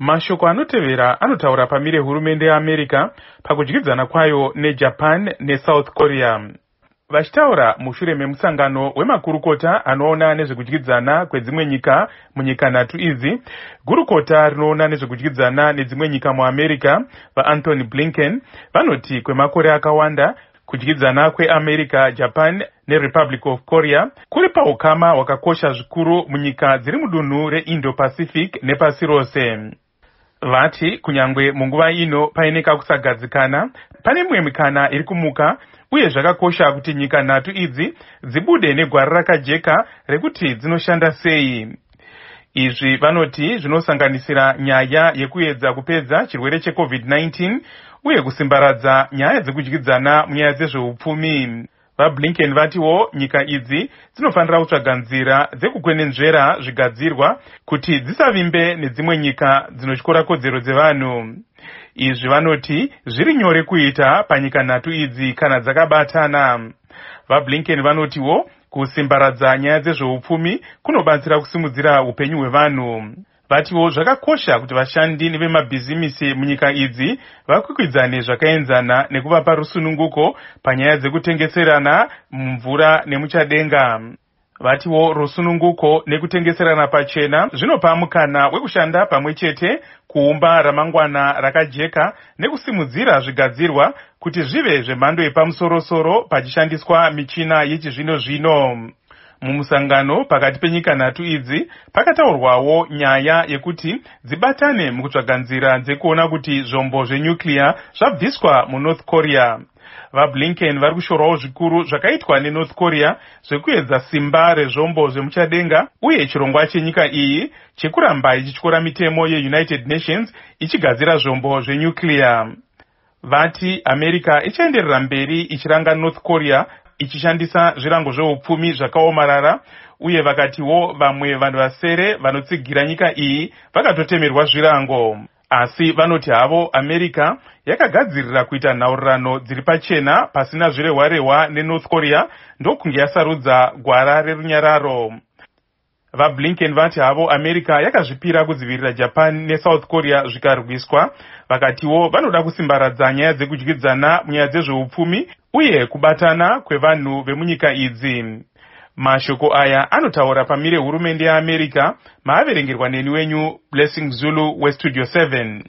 mashoko anotevera anotaura pamire hurumende yeamerica pakudyidzana kwayo nejapan nesouth korea. Vachitaura mushure memusangano wemakurukota anoona nezvekudyidzana kwedzimwe nyika munyika nhatu idzi. Gurukota rinoona nezvekudyidzana nedzimwe nyika muamerica vaanthony blinken vanoti kwemakore akawanda kudyidzana kweamerica japan nerepublic of korea kuri paukama hwakakosha zvikuru munyika dziri mudunhu reindo-pacific nepasi rose vati kunyange munguva ino paine kakusagadzikana pane mimwe mikana iri kumuka uye zvakakosha kuti nyika nhatu idzi dzibude negwara rakajeka rekuti dzinoshanda sei. Izvi vanoti zvinosanganisira nyaya yekuedza kupedza chirwere checovid-19 uye kusimbaradza nyaya dzekudyidzana munyaya dzezveupfumi vablinken vatiwo nyika idzi dzinofanira kutsvaga nzira dzekukwenenzvera zvigadzirwa kuti dzisavimbe nedzimwe nyika dzinotyora kodzero dzevanhu. Izvi vanoti zviri nyore kuita panyika nhatu idzi kana dzakabatana. Vablinken vanotiwo kusimbaradza nyaya dzezveupfumi kunobatsira kusimudzira upenyu hwevanhu vatiwo zvakakosha kuti vashandi nevemabhizimisi munyika idzi vakwikwidzane zvakaenzana nekuvapa rusununguko panyaya dzekutengeserana mumvura nemuchadenga. Vatiwo rusununguko nekutengeserana pachena zvinopa mukana wekushanda pamwe chete kuumba ramangwana rakajeka nekusimudzira zvigadzirwa kuti zvive zvemhando yepamusorosoro pachishandiswa michina yechizvino zvino mumusangano pakati penyika nhatu idzi pakataurwawo nyaya yekuti dzibatane mukutsvaga nzira dzekuona kuti zvombo zvenyuclear zvabviswa munorth korea. Vablinken vari kushorawo zvikuru zvakaitwa nenorth korea zvekuedza simba rezvombo zvemuchadenga uye chirongwa chenyika iyi chekuramba ichityora mitemo yeunited nations ichigadzira zvombo zvenyuclear vati america ichaenderera mberi ichiranga north korea ichishandisa zvirango zveupfumi zvakaomarara uye vakatiwo vamwe vanhu vasere vanotsigira nyika iyi vakatotemerwa zvirango. Asi vanoti havo america yakagadzirira kuita nhaurirano dziri pachena pasina zvirehwa rehwa nenorth korea ndokunge yasarudza gwara rerunyararo. Vablinken vati havo america yakazvipira kudzivirira japan nesouth korea zvikarwiswa. Vakatiwo vanoda kusimbaradza nyaya dzekudyidzana munyaya dzezveupfumi uye kubatana kwevanhu vemunyika idzi. Mashoko aya anotaura pamire hurumende yeamerica maaverengerwa neni wenyu blessing zulu westudio 7